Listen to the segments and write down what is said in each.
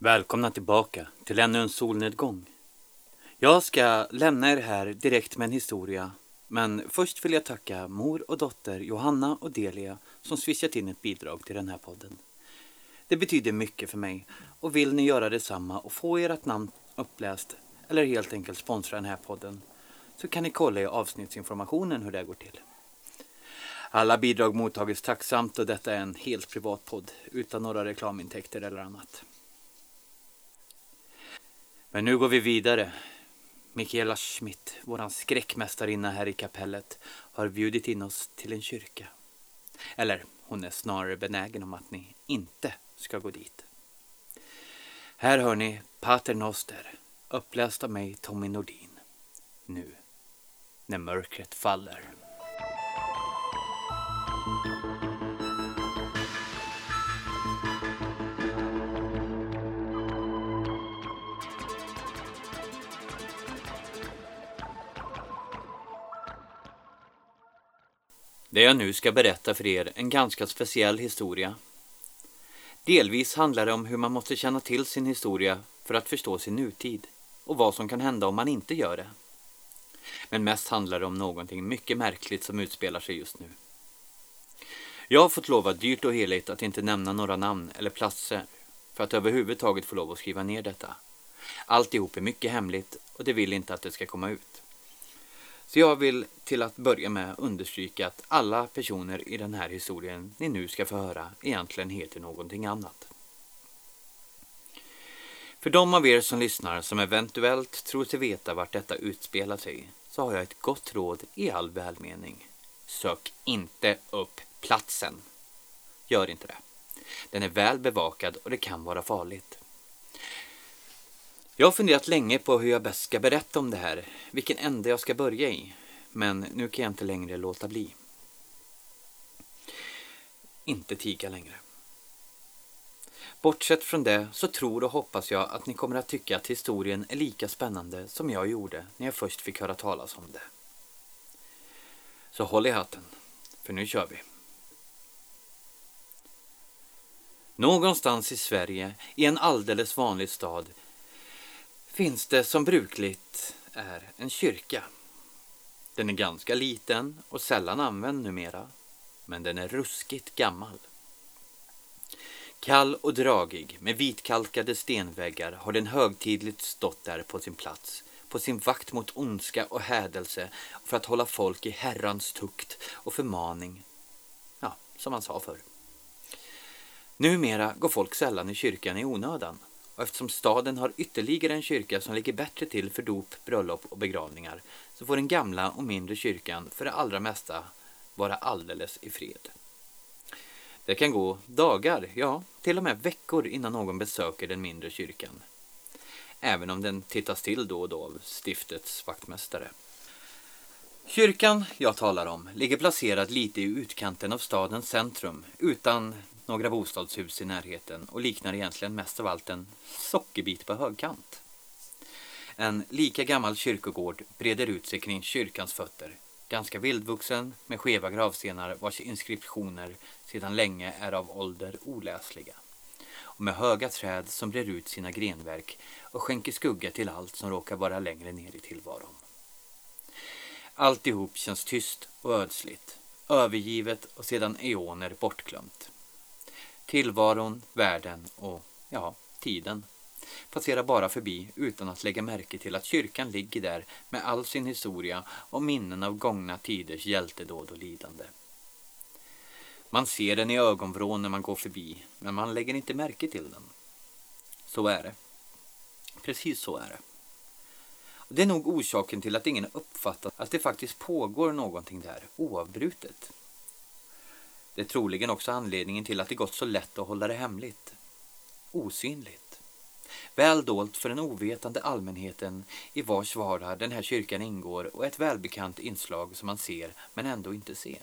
Välkomna tillbaka till ännu en solnedgång. Jag ska lämna er här direkt med en historia. Men först vill jag tacka mor och dotter Johanna och Delia som swishat in ett bidrag till den här podden. Det betyder mycket för mig och vill ni göra detsamma och få ert namn uppläst eller helt enkelt sponsra den här podden så kan ni kolla i avsnittsinformationen hur det går till. Alla bidrag mottagits tacksamt och detta är en helt privat podd utan några reklamintäkter eller annat. Men nu går vi vidare. Michaela Schmidt, våran skräckmästarinna här i kapellet, har bjudit in oss till en kyrka. Eller hon är snarare benägen om att ni inte ska gå dit. Här hör ni Pater Noster, uppläst av mig Tommy Nordin. Nu, när mörkret faller. Det jag nu ska berätta för er är en ganska speciell historia. Delvis handlar det om hur man måste känna till sin historia för att förstå sin nutid och vad som kan hända om man inte gör det. Men mest handlar det om någonting mycket märkligt som utspelar sig just nu. Jag har fått lova dyrt och heligt att inte nämna några namn eller platser för att överhuvudtaget få lov att skriva ner detta. Alltihop är mycket hemligt och det vill inte att det ska komma ut. Så jag vill till att börja med understryka att alla personer i den här historien ni nu ska få höra egentligen heter någonting annat. För de av er som lyssnar som eventuellt tror sig veta vart detta utspelar sig så har jag ett gott råd i all välmening. Sök inte upp platsen. Gör inte det. Den är väl bevakad och det kan vara farligt. Jag har funderat länge på hur jag bäst ska berätta om det här, vilken ände jag ska börja i. Men nu kan jag inte längre låta bli. Inte tiga längre. Bortsett från det så tror och hoppas jag att ni kommer att tycka att historien är lika spännande som jag gjorde när jag först fick höra talas om det. Så håll i hatten, för nu kör vi. Någonstans i Sverige, i en alldeles vanlig stad, finns det som brukligt är en kyrka. Den är ganska liten och sällan använd numera, men den är ruskigt gammal. Kall och dragig med vitkalkade stenväggar har den högtidligt stått där på sin plats, på sin vakt mot ondska och hädelse för att hålla folk i Herrans tukt och förmaning. Ja, som man sa förr. Numera går folk sällan i kyrkan i onödan och eftersom staden har ytterligare en kyrka som ligger bättre till för dop, bröllop och begravningar så får den gamla och mindre kyrkan för det allra mesta vara alldeles i fred. Det kan gå dagar, ja till och med veckor innan någon besöker den mindre kyrkan. Även om den tittas till då och då av stiftets vaktmästare. Kyrkan jag talar om ligger placerad lite i utkanten av stadens centrum utan några bostadshus i närheten och liknar egentligen mest av allt en sockerbit på högkant. En lika gammal kyrkogård breder ut sig kring kyrkans fötter, ganska vildvuxen med skeva gravstenar vars inskriptioner sedan länge är av ålder oläsliga och med höga träd som brer ut sina grenverk och skänker skugga till allt som råkar vara längre ner i tillvaron. Alltihop känns tyst och ödsligt, övergivet och sedan eoner bortglömt. Tillvaron, världen och, ja, tiden passerar bara förbi utan att lägga märke till att kyrkan ligger där med all sin historia och minnen av gångna tiders hjältedåd och lidande. Man ser den i ögonvrån när man går förbi, men man lägger inte märke till den. Så är det. Precis så är det. Det är nog orsaken till att ingen uppfattat att det faktiskt pågår någonting där oavbrutet. Det är troligen också anledningen till att det gått så lätt att hålla det hemligt. Osynligt. Väl dolt för den ovetande allmänheten i vars vardag den här kyrkan ingår och ett välbekant inslag som man ser men ändå inte ser.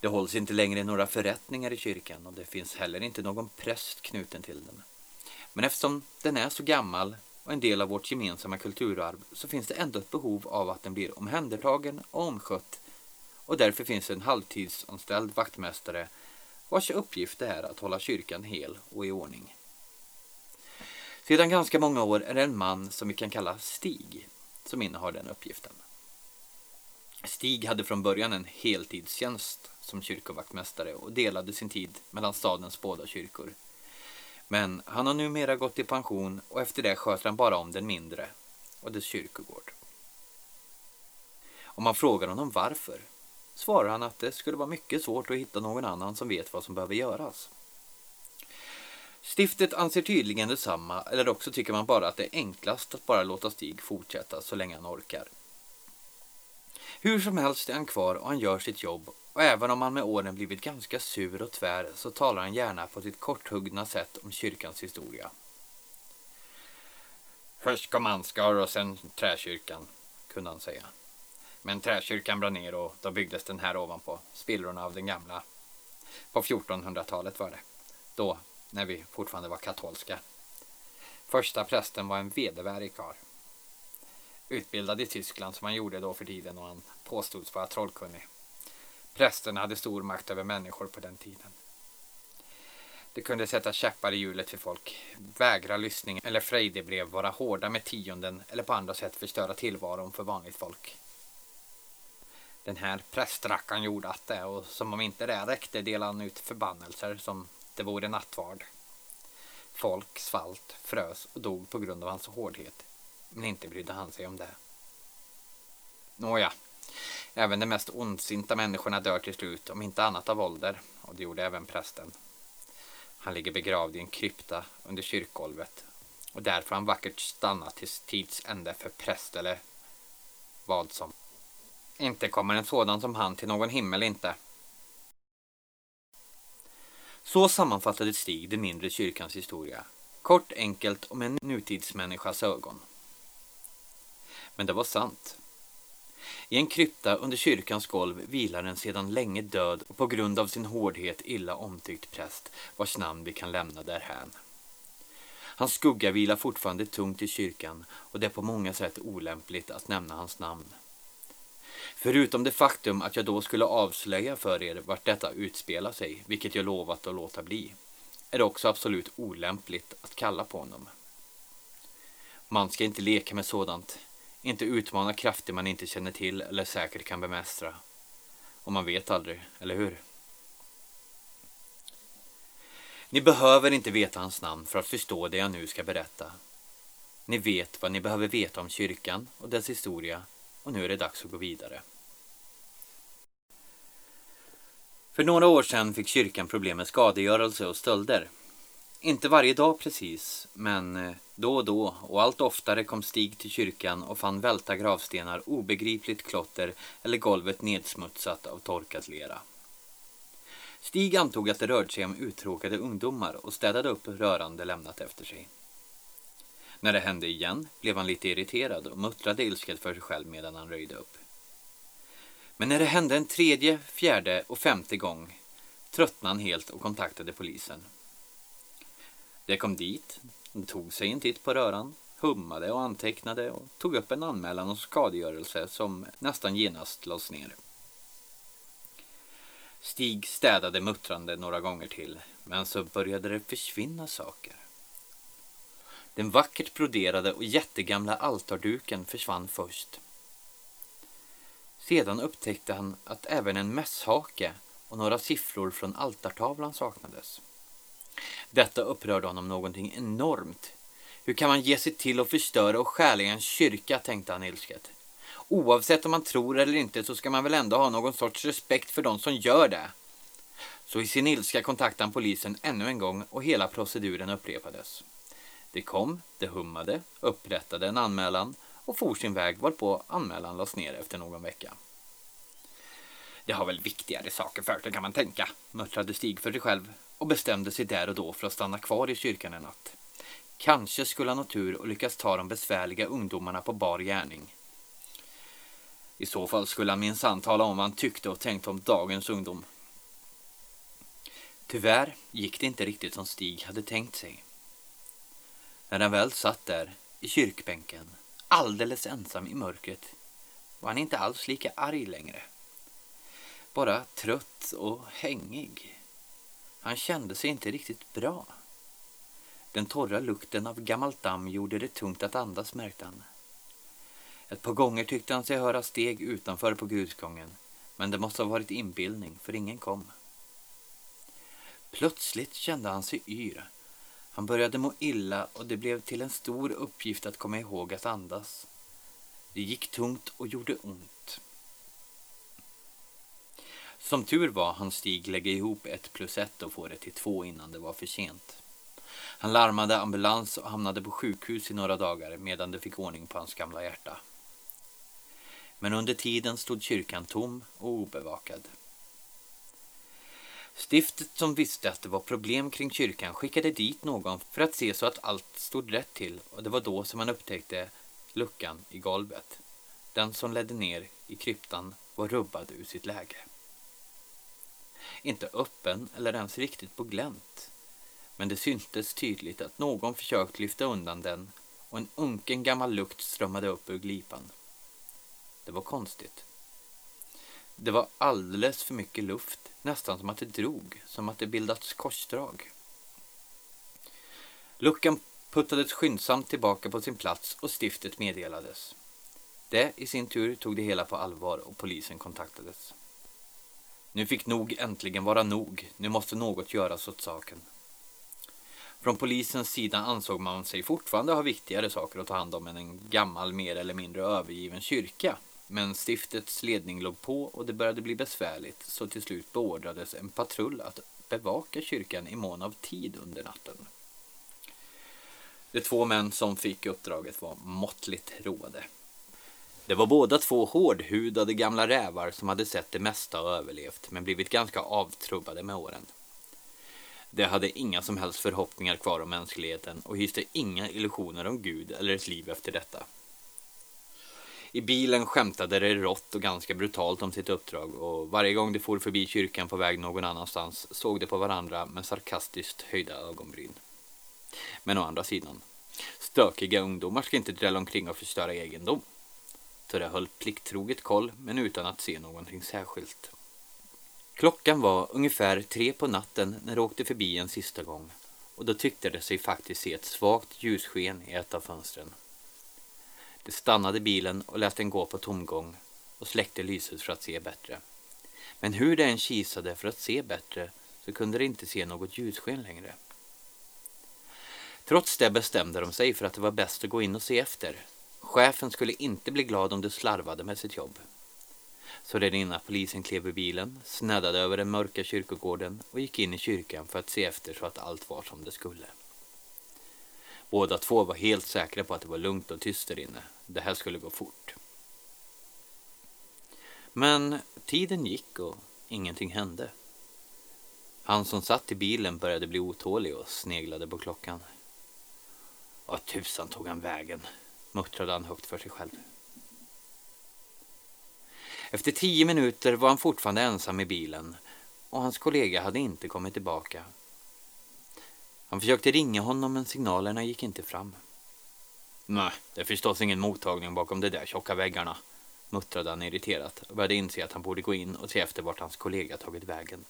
Det hålls inte längre några förrättningar i kyrkan och det finns heller inte någon präst knuten till den. Men eftersom den är så gammal och en del av vårt gemensamma kulturarv så finns det ändå ett behov av att den blir omhändertagen och omskött och därför finns en halvtidsanställd vaktmästare vars uppgift är att hålla kyrkan hel och i ordning. Sedan ganska många år är det en man som vi kan kalla Stig som innehar den uppgiften. Stig hade från början en heltidstjänst som kyrkovaktmästare och delade sin tid mellan stadens båda kyrkor. Men han har numera gått i pension och efter det sköter han bara om den mindre och dess kyrkogård. Om man frågar honom varför svarar han att det skulle vara mycket svårt att hitta någon annan som vet vad som behöver göras. Stiftet anser tydligen detsamma, eller också tycker man bara att det är enklast att bara låta Stig fortsätta så länge han orkar. Hur som helst är han kvar och han gör sitt jobb och även om han med åren blivit ganska sur och tvär så talar han gärna på sitt korthuggna sätt om kyrkans historia. Först kom Ansgar och sen träkyrkan, kunde han säga. Men träkyrkan brann ner och då byggdes den här ovanpå, spillrorna av den gamla. På 1400-talet var det. Då, när vi fortfarande var katolska. Första prästen var en vedervärdig karl. Utbildad i Tyskland som han gjorde då för tiden och han påstods vara trollkunnig. Prästerna hade stor makt över människor på den tiden. De kunde sätta käppar i hjulet för folk, vägra lyssning eller frejdebrev, vara hårda med tionden eller på andra sätt förstöra tillvaron för vanligt folk. Den här prästrackaren gjorde att det och som om inte det räckte delade han ut förbannelser som det vore nattvard. Folk svalt, frös och dog på grund av hans hårdhet. Men inte brydde han sig om det. Nåja, även de mest ondsinta människorna dör till slut, om inte annat av ålder. Och det gjorde även prästen. Han ligger begravd i en krypta under kyrkgolvet. Och där får han vackert stanna till tids ände för präst eller vad som. Inte kommer en sådan som han till någon himmel inte. Så sammanfattade Stig den mindre kyrkans historia. Kort, enkelt och med en nutidsmänniskas ögon. Men det var sant. I en krypta under kyrkans golv vilar en sedan länge död och på grund av sin hårdhet illa omtyckt präst vars namn vi kan lämna därhän. Hans skugga vilar fortfarande tungt i kyrkan och det är på många sätt olämpligt att nämna hans namn. Förutom det faktum att jag då skulle avslöja för er vart detta utspelar sig, vilket jag lovat att låta bli, är det också absolut olämpligt att kalla på honom. Man ska inte leka med sådant, inte utmana krafter man inte känner till eller säkert kan bemästra. Och man vet aldrig, eller hur? Ni behöver inte veta hans namn för att förstå det jag nu ska berätta. Ni vet vad ni behöver veta om kyrkan och dess historia och nu är det dags att gå vidare. För några år sedan fick kyrkan problem med skadegörelse och stölder. Inte varje dag precis, men eh, då och då och allt oftare kom Stig till kyrkan och fann välta gravstenar, obegripligt klotter eller golvet nedsmutsat av torkad lera. Stig antog att det rörde sig om uttråkade ungdomar och städade upp rörande lämnat efter sig. När det hände igen blev han lite irriterad och muttrade ilsket för sig själv medan han röjde upp. Men när det hände en tredje, fjärde och femte gång tröttnade han helt och kontaktade polisen. De kom dit, de tog sig en titt på röran, hummade och antecknade och tog upp en anmälan om skadegörelse som nästan genast lades ner. Stig städade muttrande några gånger till, men så började det försvinna saker. Den vackert broderade och jättegamla altarduken försvann först. Sedan upptäckte han att även en mässhake och några siffror från altartavlan saknades. Detta upprörde honom någonting enormt. Hur kan man ge sig till att förstöra och stjäla en kyrka, tänkte han ilsket. Oavsett om man tror eller inte så ska man väl ändå ha någon sorts respekt för de som gör det. Så i sin ilska kontaktade han polisen ännu en gång och hela proceduren upprepades. Det kom, det hummade, upprättade en anmälan och for sin väg varpå anmälan lades ner efter någon vecka. Det har väl viktigare saker för sig kan man tänka, muttrade Stig för sig själv och bestämde sig där och då för att stanna kvar i kyrkan en natt. Kanske skulle han ha tur och lyckas ta de besvärliga ungdomarna på bar gärning. I så fall skulle han minsann tala om vad han tyckte och tänkte om dagens ungdom. Tyvärr gick det inte riktigt som Stig hade tänkt sig. När han väl satt där i kyrkbänken, alldeles ensam i mörkret, var han inte alls lika arg längre. Bara trött och hängig. Han kände sig inte riktigt bra. Den torra lukten av gammalt damm gjorde det tungt att andas märkte han. Ett par gånger tyckte han sig höra steg utanför på grusgången, men det måste ha varit inbildning, för ingen kom. Plötsligt kände han sig yr. Han började må illa och det blev till en stor uppgift att komma ihåg att andas. Det gick tungt och gjorde ont. Som tur var hann Stig lägga ihop ett plus ett och få det till två innan det var för sent. Han larmade ambulans och hamnade på sjukhus i några dagar medan det fick ordning på hans gamla hjärta. Men under tiden stod kyrkan tom och obevakad. Stiftet som visste att det var problem kring kyrkan skickade dit någon för att se så att allt stod rätt till och det var då som man upptäckte luckan i golvet. Den som ledde ner i kryptan var rubbad ur sitt läge. Inte öppen eller ens riktigt på glänt. Men det syntes tydligt att någon försökt lyfta undan den och en unken gammal lukt strömmade upp ur glipan. Det var konstigt. Det var alldeles för mycket luft, nästan som att det drog, som att det bildats korsdrag. Luckan puttades skyndsamt tillbaka på sin plats och stiftet meddelades. Det i sin tur tog det hela på allvar och polisen kontaktades. Nu fick nog äntligen vara nog. Nu måste något göras åt saken. Från polisens sida ansåg man sig fortfarande ha viktigare saker att ta hand om än en gammal, mer eller mindre övergiven kyrka. Men stiftets ledning låg på och det började bli besvärligt så till slut beordrades en patrull att bevaka kyrkan i mån av tid under natten. De två män som fick uppdraget var måttligt roade. Det var båda två hårdhudade gamla rävar som hade sett det mesta och överlevt men blivit ganska avtrubbade med åren. De hade inga som helst förhoppningar kvar om mänskligheten och hyste inga illusioner om Gud eller ett liv efter detta. I bilen skämtade de rått och ganska brutalt om sitt uppdrag och varje gång de for förbi kyrkan på väg någon annanstans såg de på varandra med sarkastiskt höjda ögonbryn. Men å andra sidan, stökiga ungdomar ska inte drälla omkring och förstöra egendom. Så de höll plikttroget koll men utan att se någonting särskilt. Klockan var ungefär tre på natten när de åkte förbi en sista gång och då tyckte de sig faktiskt se ett svagt ljussken i ett av fönstren. De stannade bilen och lät den gå på tomgång och släckte lyset för att se bättre. Men hur de än kisade för att se bättre så kunde de inte se något ljussken längre. Trots det bestämde de sig för att det var bäst att gå in och se efter. Chefen skulle inte bli glad om de slarvade med sitt jobb. Så redan innan polisen klev ur bilen snäddade över den mörka kyrkogården och gick in i kyrkan för att se efter så att allt var som det skulle. Båda två var helt säkra på att det var lugnt och tyst där inne. Det här skulle gå fort. Men tiden gick och ingenting hände. Han som satt i bilen började bli otålig och sneglade på klockan. Vad tusan tog han vägen? muttrade han högt för sig själv. Efter tio minuter var han fortfarande ensam i bilen och hans kollega hade inte kommit tillbaka. Han försökte ringa honom men signalerna gick inte fram. Nej, det är förstås ingen mottagning bakom de där tjocka väggarna, muttrade han irriterat och började inse att han borde gå in och se efter vart hans kollega tagit vägen.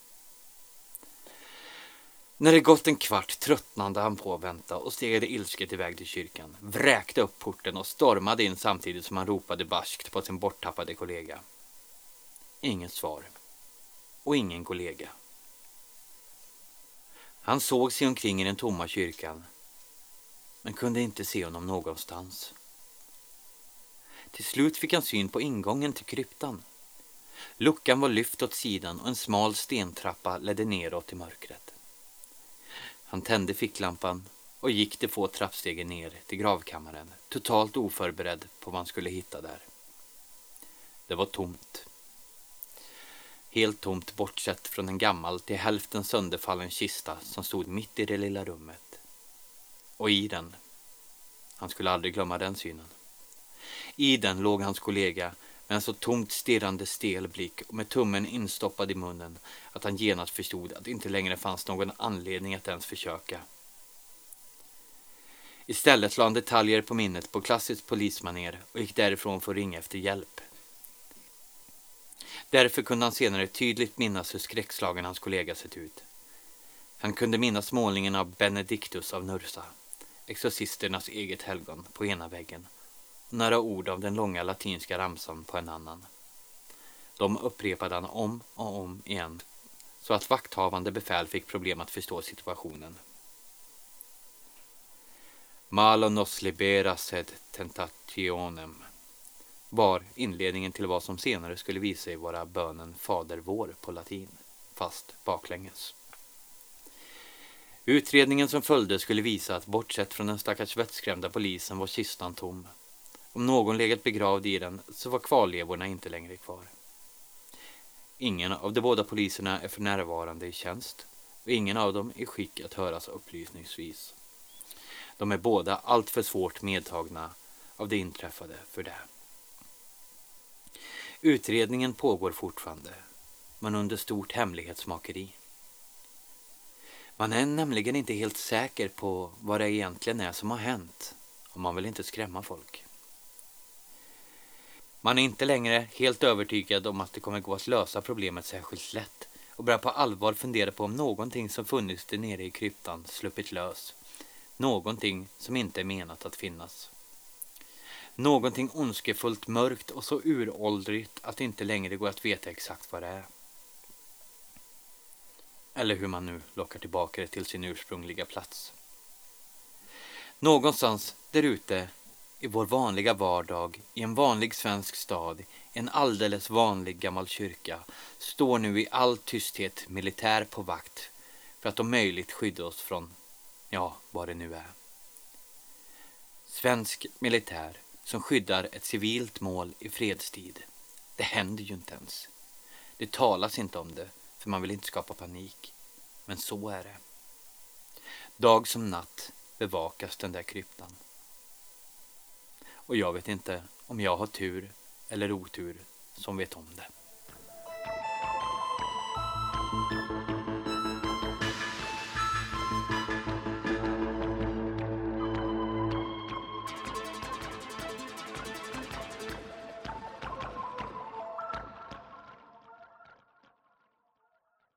När det gått en kvart tröttnade han på att vänta och stegade ilsket iväg till kyrkan, vräkte upp porten och stormade in samtidigt som han ropade barskt på sin borttappade kollega. Inget svar. Och ingen kollega. Han såg sig omkring i den tomma kyrkan men kunde inte se honom någonstans. Till slut fick han syn på ingången till kryptan. Luckan var lyft åt sidan och en smal stentrappa ledde neråt i mörkret. Han tände ficklampan och gick de få trappstegen ner till gravkammaren, totalt oförberedd på vad han skulle hitta där. Det var tomt. Helt tomt bortsett från en gammal till hälften sönderfallen kista som stod mitt i det lilla rummet. Och i den, han skulle aldrig glömma den synen. I den låg hans kollega med en så tomt stirrande stel blick och med tummen instoppad i munnen att han genast förstod att det inte längre fanns någon anledning att ens försöka. Istället la han detaljer på minnet på klassiskt polismaner och gick därifrån för att ringa efter hjälp. Därför kunde han senare tydligt minnas hur skräckslagen hans kollega sett ut. Han kunde minnas målningen av Benedictus av Nursa, exorcisternas eget helgon, på ena väggen och några ord av den långa latinska ramsan på en annan. De upprepade han om och om igen så att vakthavande befäl fick problem att förstå situationen. Malo nos libera sed tentationem var inledningen till vad som senare skulle visa sig vara bönen Fader vår på latin, fast baklänges. Utredningen som följde skulle visa att bortsett från den stackars vettskrämda polisen var kistan tom. Om någon legat begravd i den så var kvarlevorna inte längre kvar. Ingen av de båda poliserna är för närvarande i tjänst och ingen av dem är i skick att höras upplysningsvis. De är båda alltför svårt medtagna av det inträffade för det. Utredningen pågår fortfarande, men under stort hemlighetsmakeri. Man är nämligen inte helt säker på vad det egentligen är som har hänt och man vill inte skrämma folk. Man är inte längre helt övertygad om att det kommer gå att lösa problemet särskilt lätt och börjar på allvar fundera på om någonting som funnits där nere i kryptan sluppit lös. Någonting som inte är menat att finnas. Någonting ondskefullt mörkt och så uråldrigt att det inte längre går att veta exakt vad det är. Eller hur man nu lockar tillbaka det till sin ursprungliga plats. Någonstans där ute i vår vanliga vardag, i en vanlig svensk stad, en alldeles vanlig gammal kyrka, står nu i all tysthet militär på vakt för att om möjligt skydda oss från, ja, vad det nu är. Svensk militär som skyddar ett civilt mål i fredstid. Det händer ju inte ens. Det talas inte om det, för man vill inte skapa panik. Men så är det. Dag som natt bevakas den där kryptan. Och jag vet inte om jag har tur eller otur som vet om det.